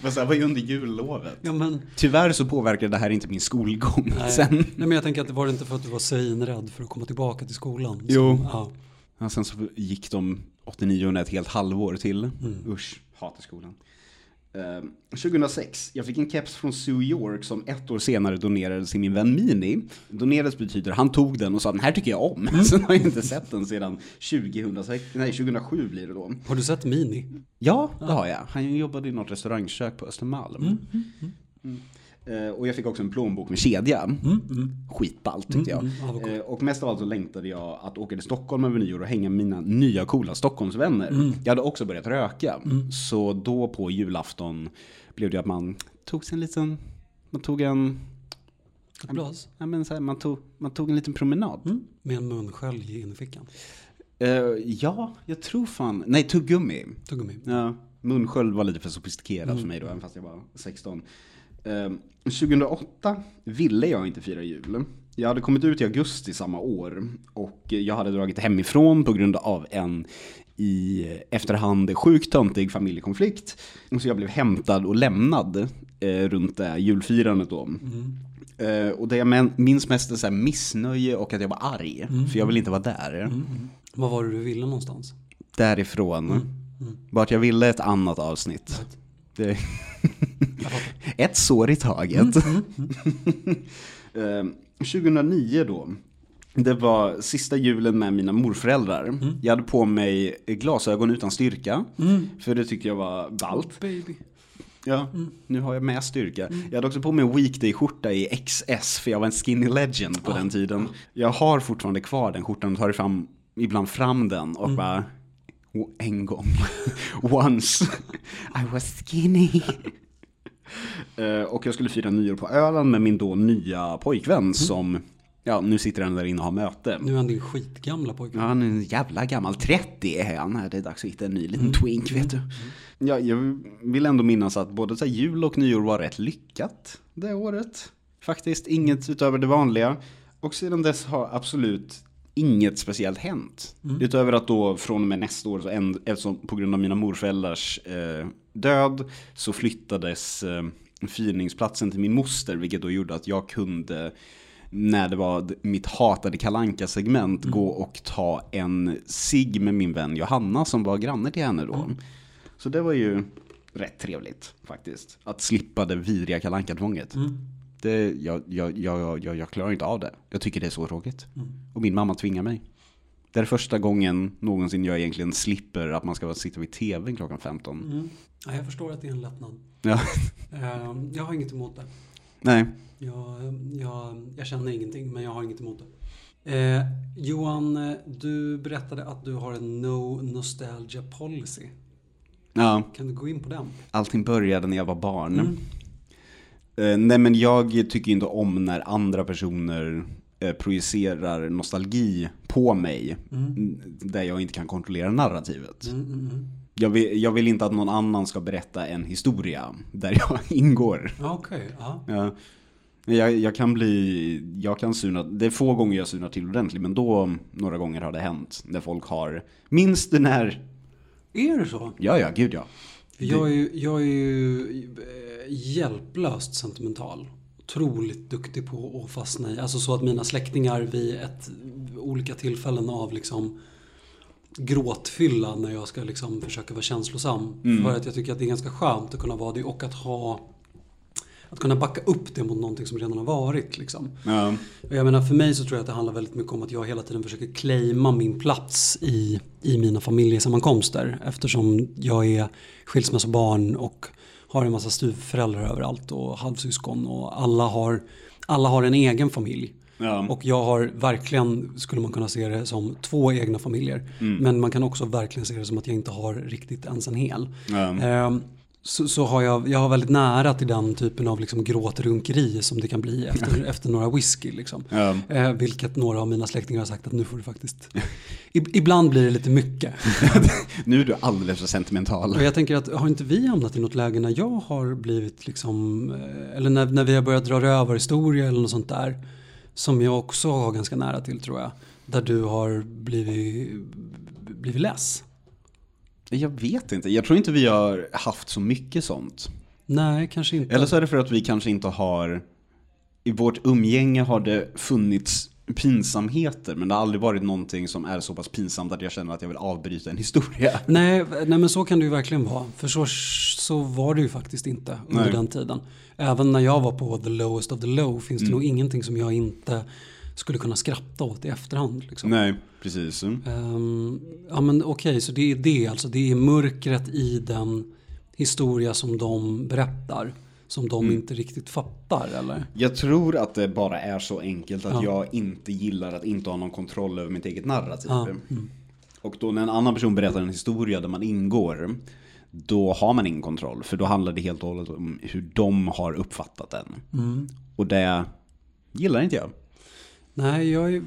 Fast det var ju under jullovet. Ja men, Tyvärr så påverkade det här inte min skolgång nej. sen. nej men jag tänker att det var inte för att du var svinrädd för att komma tillbaka till skolan. Så, Jo. Ja. Ja, sen så gick de 89 ett helt halvår till. Mm. Usch, hatar skolan. Eh, 2006, jag fick en keps från Sue York som ett år senare donerades till min vän Mini. Donerades betyder han tog den och sa den här tycker jag om. Mm. Sen har jag inte sett den sedan 2006, nej, 2007 blir det då. Har du sett Mini? Ja, det har jag. Han jobbade i något restaurangkök på Östermalm. Mm, Mm. Eh, och jag fick också en plånbok med kedja. Mm, Skitballt tyckte jag. mm, ja, vad coolt. Eh, och mest av allt så längtade jag att åka till Stockholm över nyår och hänga med mina nya coola Stockholmsvänner. Mm. Jag hade också börjat röka. Så då på julafton blev det att man tog sig en liten, man tog en, Ett glas? ja men så här, man tog, man tog en liten promenad. Mm. Med en munskölj i innerfickan. Eh, ja, jag tror fan, nej tuggummi. Tuggummi. Ja, munsköld var lite för sofistikerat för mig då, även fast jag var 16. Eh, 2008 ville jag inte fira jul. Jag hade kommit ut i augusti samma år och jag hade dragit hemifrån på grund av en i efterhand sjukt töntig familjekonflikt. Så jag blev hämtad och lämnad eh, runt det här julfirandet då. Eh, och det jag minns mest är så missnöje och att jag var arg. För jag ville inte vara där. Vad var det du ville någonstans? Därifrån. Vart jag ville ett annat avsnitt. Det... Fattar. ett sår i taget. Eh, 2009 då. Det var sista julen med mina morföräldrar. Jag hade på mig glasögon utan styrka. För det tyckte jag var ballt. Baby. Ja, nu har jag med styrka. Jag hade också på mig weekday-skjorta i XS för jag var en skinny legend på den tiden. Jag har fortfarande kvar den skjortan och tar fram, ibland fram den och bara "O- en gång. Once I was skinny. Eh, och jag skulle fira nyår på Öland med min då nya pojkvän som, ja nu sitter han där inne och har möte. Nu är han din skitgamla pojke. Ja, han är en jävla gammal. 30 är han. Det är dags att hitta en ny liten twink, vet du. Ja, jag vill ändå minnas att både så här, jul och nyår var rätt lyckat det året. Faktiskt inget utöver det vanliga. Och sedan dess har absolut inget speciellt hänt. Utöver att då från och med nästa år, så en, eftersom på grund av mina morföräldrars eh, död, så flyttades eh, firningsplatsen till min moster, vilket då gjorde att jag kunde när det var mitt hatade kalanka segment gå och ta en sig med min vän Johanna som var granne till henne då. Så det var ju rätt trevligt faktiskt. Att slippa det vidriga kalanka tvånget Det, jag, jag, jag, jag, jag klarar inte av det. Jag tycker det är så tråkigt. Och min mamma tvingar mig. Det är första gången någonsin jag egentligen slipper att man ska sitta vid tvn klockan 15. Mm. Ja, jag förstår att det är en lättnad. Ja, Eh, jag har inget emot det. nej. Jag, jag, jag känner ingenting, men jag har inget emot det. Eh, Johan, du berättade att du har en no nostalgia policy. Ja, Kan du gå in på den? allting började när jag var barn. Mm. Eh, nej men jag tycker inte om när andra personer eh, projicerar nostalgi på mig. n- Där jag inte kan kontrollera narrativet. Mm, mm, mm. Jag, vill, jag vill inte att någon annan ska berätta en historia där jag ingår. Okej, ja. Ja. Jag, jag kan bli, jag kan surna, det är få gånger jag surnar till ordentligt men då några gånger har det hänt. När folk har, minns du när? Är det så? Ja, ja, gud ja. Jag är ju, jag är ju eh, hjälplöst sentimental. Otroligt duktig på att fastna i, alltså så att mina släktingar vid ett, olika tillfällen av liksom gråtfylla när jag ska liksom försöka vara känslosam. För att jag tycker att det är ganska skönt att kunna vara det och att ha att kunna backa upp det mot någonting som redan har varit. Liksom. ja. Och jag menar för mig så tror jag att det handlar väldigt mycket om att jag hela tiden försöker claima min plats i, i mina familjesammankomster. Eftersom jag är skilsmässobarn och har en massa styvföräldrar överallt och halvsyskon och alla har, alla har en egen familj. Ja. Och jag har verkligen, skulle man kunna se det som två egna familjer. Men man kan också verkligen se det som att jag inte har riktigt ens en hel. Ja. Ehm, så, så har jag, jag har väldigt nära till den typen av liksom gråtrunkeri som det kan bli efter, efter några whisky. Liksom. Ja. Eh, vilket några av mina släktingar har sagt att nu får du faktiskt... Ibland blir det lite mycket. Nu är du alldeles för sentimental. Och jag tänker att har inte vi hamnat i något läge när jag har blivit liksom... eh, Eller när, när vi har börjat dra rövarhistoria eller något sånt där. Som jag också har ganska nära till tror jag. Där du har blivit, blivit less. Jag vet inte, jag tror inte vi har haft så mycket sånt. Nej, kanske inte. Eller så är det för att vi kanske inte har, i vårt umgänge har det funnits pinsamheter, men det har aldrig varit någonting som är så pass pinsamt att jag känner att jag vill avbryta en historia. Nej, nej men så kan det ju verkligen vara. För så, så var det ju faktiskt inte under Nej. den tiden. Även när jag var på the lowest of the low finns Mm. det nog ingenting som jag inte skulle kunna skratta åt i efterhand. Liksom. Nej, precis. Ehm, ja men okej, så det är det alltså. Det är mörkret i den historia som de berättar. Som de Mm. inte riktigt fattar eller? Jag tror att det bara är så enkelt att Ja. jag inte gillar att inte ha någon kontroll över mitt eget narrativ. Ja, mm. Och då när en annan person berättar en historia där man ingår, då har man ingen kontroll. För då handlar det helt och hållet om hur de har uppfattat den. Mm. Och det gillar inte jag. Nej, jag är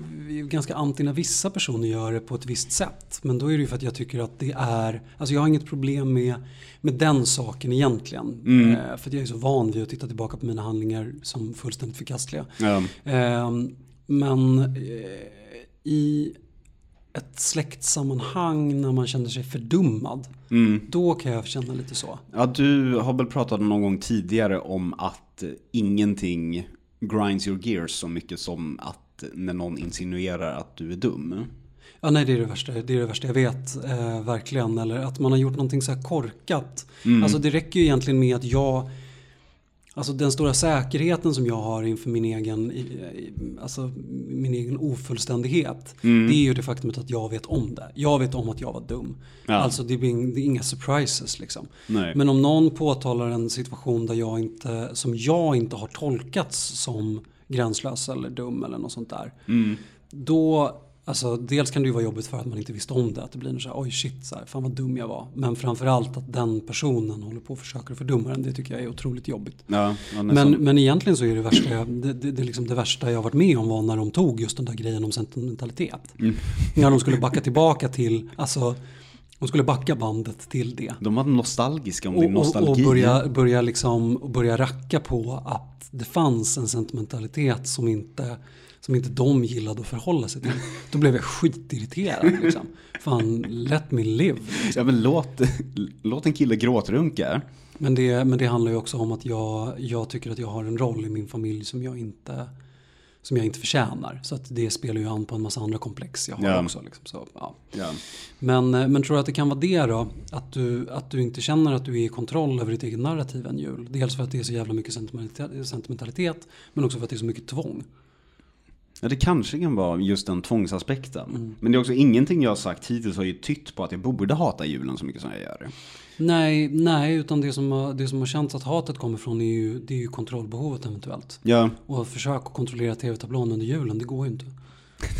ganska anti när vissa personer gör det på ett visst sätt. Men då är det ju för att jag tycker att det är, alltså jag har inget problem med, med den saken egentligen. Mm. Eh, för jag är så van vid att titta tillbaka på mina handlingar som fullständigt förkastliga. Ja. Ehm, men eh, i ett släktsammanhang när man känner sig fördummad. Mm. Då kan jag känna lite så. Ja, du har väl pratat någon gång tidigare om att eh, ingenting grinds your gears så mycket som att när någon insinuerar att du är dum. Ja, nej, det är det värsta, det är det värsta jag vet, eh, verkligen. Eller att man har gjort någonting så här korkat. Mm. Alltså det räcker ju egentligen med att jag, alltså den stora säkerheten som jag har inför min egen, alltså min egen ofullständighet. Mm. Det är ju det faktumet att jag vet om det. Jag vet om att jag var dum. Ja. Alltså det blir det är inga surprises liksom. Nej. Men om någon påtalar en situation där jag inte, som jag inte har tolkats som gränslös eller dum eller något sånt där. Mm. Då, alltså dels kan det ju vara jobbigt för att man inte visste om det. Att det blir så här, oj shit, så här, fan vad dum jag var. Men framförallt att den personen håller på och försöker fördumma den. Det tycker jag är otroligt jobbigt. Ja, Men, men egentligen så är det värsta, jag, det, det, det, liksom det värsta jag varit med om var när de tog just den där grejen om sentimentalitet. Mm. När de skulle backa tillbaka till, alltså de skulle backa bandet till det. De var nostalgiska om din Och, och, nostalgi. och börja, börja, liksom, börja racka på att det fanns en sentimentalitet som inte, som inte de gillade att förhålla sig till. Då blev jag skitirriterad. Liksom. Fan, let me live. Ja, men låt, låt en kille gråtrunka. Men det, men det handlar ju också om att jag, jag tycker att jag har en roll i min familj som jag inte, som jag inte förtjänar. Så att det spelar ju an på en massa andra komplex jag har Ja. också. Liksom. Så, ja. Ja. Men, eh, men tror du att det kan vara det då? Att du, att du inte känner att du är i kontroll över ditt eget narrativ en jul? Dels för att det är så jävla mycket sentimentalitet, sentimentalitet men också för att det är så mycket tvång. ja, det kanske kan vara just den tvångsaspekten. Mm. Men det är också ingenting jag har sagt hittills har ju tytt på att jag borde hata julen så mycket som jag gör. Nej, nej utan det som, har- det som har känts att hatet kommer från är ju, det är ju kontrollbehovet eventuellt. Ja, Och försök att kontrollera tv-tablån under julen, det går ju inte.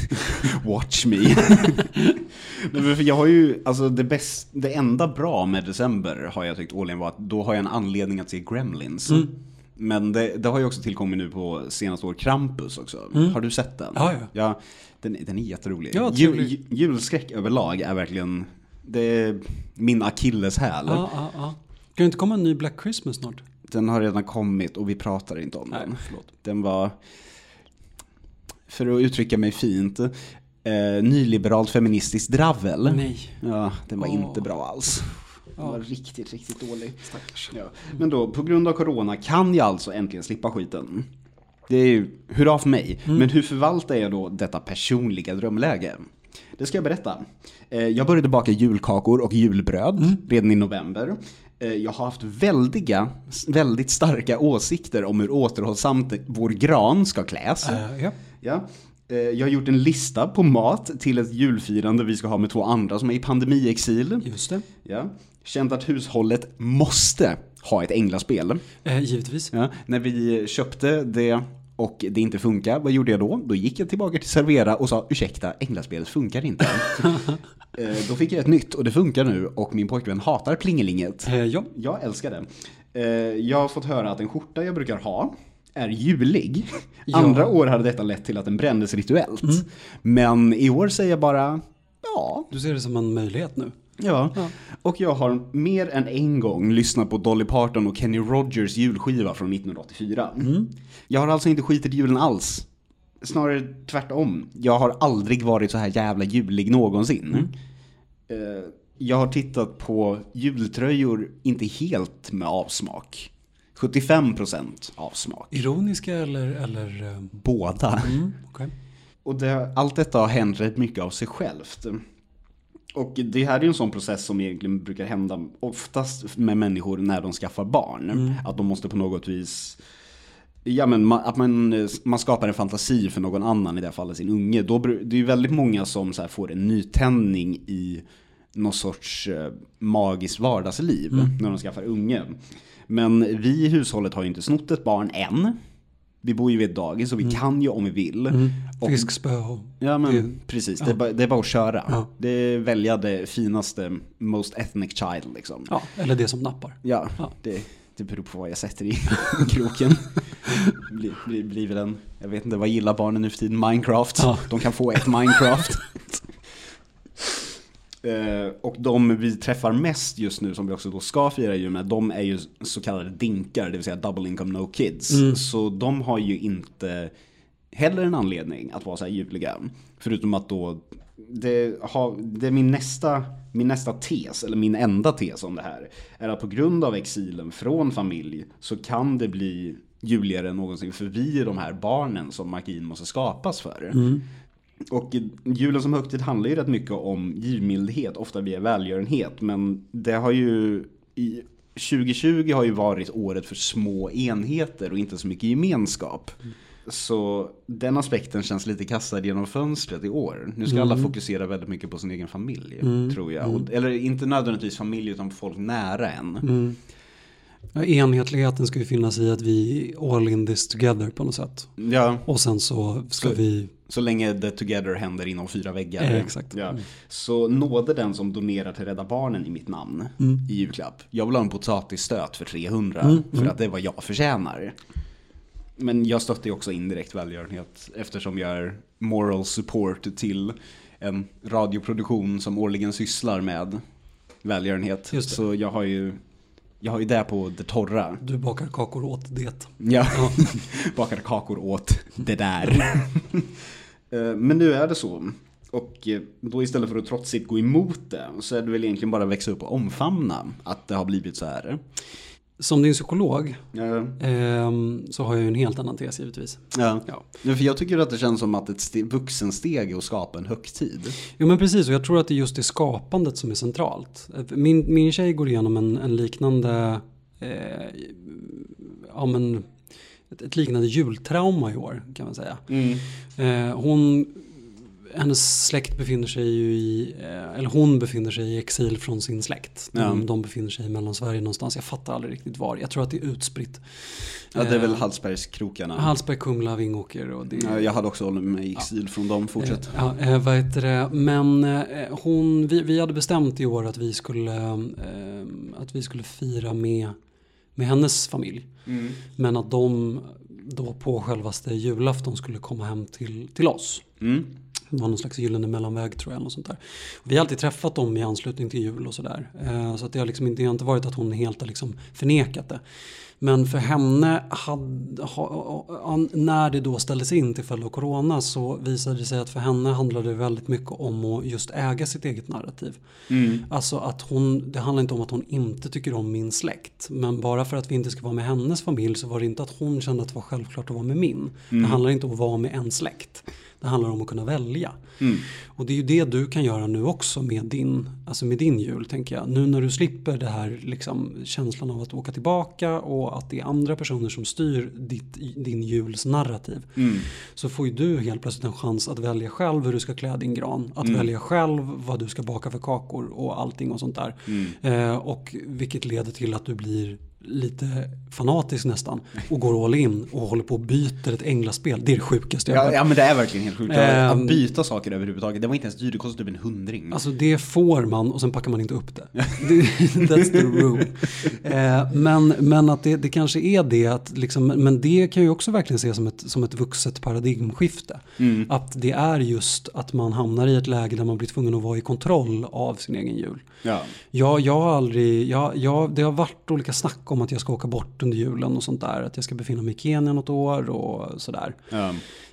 watch me. Jag har ju, alltså det, bäst, det enda bra med december har jag tyckt årligen var att då har jag en anledning att se Gremlins. Mm. Men det, det har ju också tillkommit nu på senaste år Krampus också. Har du sett den? Mm. Ja, ja. ja den, den är jätterolig. Ja, Jul, julskräck överlag är verkligen, det är min akilleshäl. Ja, ja, ja. Kan det inte komma en ny Black Christmas snart? Den har redan kommit och vi pratar inte om Nej, den. förlåt. Den var, för att uttrycka mig fint, eh, nyliberalt feministiskt dravel. Nej. Ja, den var Åh. inte bra alls. Den var riktigt, riktigt dålig. Stackars. Ja. Men då, på grund av corona kan jag alltså äntligen slippa skiten. Det är ju hurra för mig. Mm. Men hur förvaltar jag då detta personliga drömläge? Det ska jag berätta. Eh, Jag började baka julkakor och julbröd Mm. redan i november. Eh, Jag har haft väldiga, väldigt starka åsikter om hur återhållsamt vår gran ska kläs. Eh, ja. Ja. Jag har gjort en lista på mat till ett julfirande vi ska ha med två andra som är i pandemiexil. Just det. Ja. Känt att hushållet måste ha ett änglaspel. Eh, givetvis. Ja, när vi köpte det och det inte funkar, vad gjorde jag då? Då gick jag tillbaka till Servera och sa ursäkta, änglaspelet funkar inte. Eh, då fick jag ett nytt och det funkar nu och min pojkvän hatar plingelinget. Eh, ja. Jag älskar det. Eh, Jag har fått höra att en skjorta jag brukar ha är julig. Ja. Andra år hade detta lett till att den brändes rituellt. Men i år säger jag bara, ja, Du ser det som en möjlighet nu. Ja. Ja. och jag har mer än en gång lyssnat på Dolly Parton och Kenny Rogers julskiva från 1984. Jag har alltså inte skitit julen alls. Snarare tvärtom. Jag har aldrig varit så här jävla julig någonsin. Eh, Jag har tittat på jultröjor, inte helt med avsmak. 75% avsmak. Ironiska eller... eller eh, Båda. mm, okej. Och det, allt detta har hänt rätt mycket av sig självt. Och det här är ju en sån process som egentligen brukar hända oftast med människor när de skaffar barn. Att de måste på något vis Ja men att man, man skapar en fantasi för någon annan, i det här fallet sin unge. Då, det är ju väldigt många som så får en nytändning i någon sorts eh, magiskt vardagsliv när de skaffar unge. Men vi i hushållet har ju inte snott ett barn än. Vi bor ju vid ett dagis och vi kan ju om vi vill. Och Fiskspö och... Ja men Det- precis, det, är bara, det är bara att köra. Ja. Det är välja det finaste, most ethnic child liksom. Ja, eller det som nappar. Ja, Ja. Det, det beror på vad jag sätter i kroken. Blir, blir, blir väl en, jag vet inte, vad gillar barnen nu för tiden? Minecraft. Ja. De kan få ett Minecraft. Eh, och de vi träffar mest just nu, som vi också då ska fira jul med, de är ju så kallade dinkar, det vill säga double income no kids. Mm. Så de har ju inte heller en anledning att vara så här juliga. Förutom att då, det, har, det är min nästa, min nästa tes, eller min enda tes om det här, är att på grund av exilen från familj så kan det bli juligare än någonsin för vi är de här barnen som magin måste skapas för. Och julen som högtid handlar ju rätt mycket om givmildhet, ofta via välgörenhet. Men det har ju, i 2020 har ju varit året för små enheter och inte så mycket gemenskap. Så den aspekten känns lite kastad genom fönstret i år. Nu ska alla fokusera väldigt mycket på sin egen familj, tror jag. Och, eller inte nödvändigtvis familj, utan folk nära en. Ja, enhetligheten ska ju finnas i att vi all in this together på något sätt. Ja, Och sen så ska Så- vi... så länge the together händer inom fyra väggar. Eh, exakt. Ja. Så nåde den som donerar till Rädda Barnen i mitt namn i julklapp. Jag vill ha en potatisstöt för 300 för att det är vad jag förtjänar. Men jag stöttar ju också indirekt välgörenhet eftersom jag är moral support till en radioproduktion som årligen sysslar med välgörenhet. Det. Så jag har ju jag har ju det på det torra. Du bakar kakor åt det. Ja, Ja. bakade kakor åt det där. Eh, Men nu är det så. Och eh, då istället för att trotsigt gå emot det så är det väl egentligen bara att växa upp och omfamna att det har blivit så här. Som din psykolog Ja, ehm, så har jag ju en helt annan tes givetvis. ja. Ja. För jag tycker att det känns som att ett ste- vuxensteg är att skapa en högtid. Jo men precis och jag tror att det är just det skapandet som är centralt. Min, min tjej går igenom en, en liknande, eh, ja men ett, ett liknande jultrauma i år kan man säga. Eh, hon, hennes släkt befinner sig ju i, eh, eller hon befinner sig i exil från sin släkt. De, Ja. de befinner sig i Mellansverige någonstans, jag fattar aldrig riktigt var. Jag tror att det är utspritt. Ja, det är väl Eh, Hallsbergskrokarna. Hallsberg, Kumla, Vingåker och det Ja, jag hade också hållit mig i exil från dem, fortsätt. Eh, Ja, eh, vad heter det? Men hon, vi, vi hade bestämt i år att vi skulle, att vi skulle fira med, med hennes familj. Men att de då på självaste julafton skulle komma hem till, till oss. Mm. Det var någon slags gyllene mellanväg tror jag. Något sånt där. Vi har alltid träffat dem i anslutning till jul och sådär. Eh, så att det, har liksom inte, det har inte varit att hon helt har liksom förnekat det. Men för henne, hade, ha, när det då ställdes in till följd av corona så visade det sig att för henne handlade det väldigt mycket om att just äga sitt eget narrativ. Mm. Alltså att hon, det handlar inte om att hon inte tycker om min släkt. Men bara för att vi inte ska vara med hennes familj så var det inte att hon kände att det var självklart att vara med min. Det handlar inte om att vara med en släkt. Det handlar om att kunna välja. Mm. Och det är ju det du kan göra nu också med din, alltså med din jul tänker jag. Nu när du slipper det här liksom, känslan av att åka tillbaka och att det är andra personer som styr ditt, din juls narrativ. Mm. Så får ju du helt plötsligt en chans att välja själv hur du ska klä din gran. Att välja själv vad du ska baka för kakor och allting och sånt där. Eh, och vilket leder till att du blir lite fanatisk nästan och går all in och håller på och byter ett änglaspel. Det är det sjukaste jag Ja, hört. ja men det är verkligen helt sjukt. Ehm. att byta saker överhuvudtaget. Det var inte ens dyrt, det kostade typ en hundring. Alltså det får man och sen packar man inte upp det. That's the rule. Eh, men, men att det, det kanske är det att liksom, men det kan jag ju också verkligen se som ett, som ett vuxet paradigmskifte. Mm. Att det är just att man hamnar i ett läge där man blir tvungen att vara i kontroll av sin egen jul. Ja. Jag, jag har aldrig, jag, jag, det har varit olika snack om att jag ska åka bort under julen och sånt där. Att jag ska befinna mig i Kenya något år och sådär.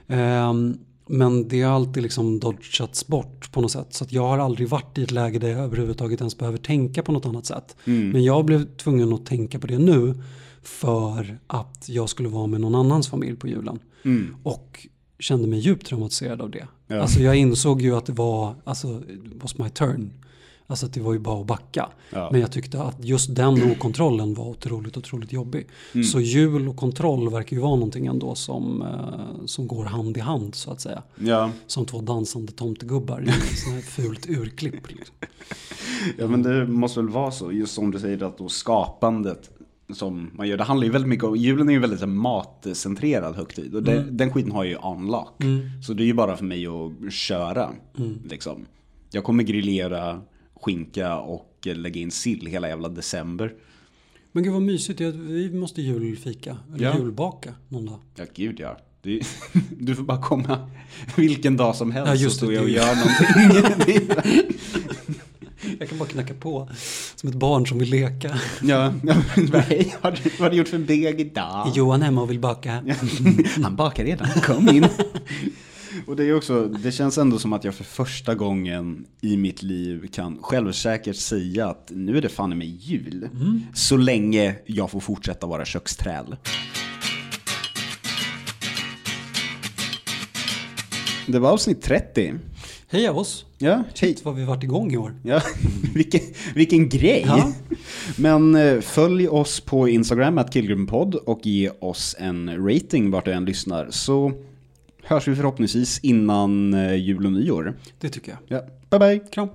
Ehm, men det har alltid liksom dodgats bort på något sätt. Så att jag har aldrig varit i ett läge där jag överhuvudtaget ens behöver tänka på något annat sätt. Mm. Men jag blev tvungen att tänka på det nu för att jag skulle vara med någon annans familj på julen. Mm. Och kände mig djupt traumatiserad av det. Ja. Alltså jag insåg ju att det var, alltså it was my turn. Alltså att det var ju bara att backa. Ja. Men jag tyckte att just den okontrollen var otroligt, otroligt jobbig. Mm. Så jul och kontroll verkar ju vara någonting ändå som, eh, som går hand i hand så att säga. Ja. Som två dansande tomtegubbar i ett fult urklipp. Liksom. ja, men det måste väl vara så. Just som du säger att då skapandet som man gör. Det handlar ju väldigt mycket om, julen är ju väldigt matcentrerad högtid. Och det, den skiten har ju unlock. Mm. Så det är ju bara för mig att köra. Liksom. Jag kommer grillera skinka och lägga in sill hela jävla december. Men gud vad mysigt, vi måste julfika, eller Ja. julbaka någon dag. Ja, gud ja. Är, du får bara komma vilken dag som helst Ja, så just det, står jag och gör någonting. Jag kan bara knacka på som ett barn som vill leka. ja, hej, vad har du- du gjort för deg idag? Johan hemma och vill baka? Han bakar redan, kom in. Och det är också, det känns ändå som att jag för första gången i mitt liv kan självsäkert säga att nu är det fan mig jul. Så länge jag får fortsätta vara köksträl. Det var avsnitt 30. Heja oss! Ja, hej. Shit vad vi varit igång i år. Ja, vilken, vilken grej. Ja. Men eh, följ oss på Instagram, att killgrupppodd och ge oss en rating vart du än lyssnar. Så hörs vi förhoppningsvis innan eh, jul och nyår. Det tycker jag. Ja, bye bye. Kram!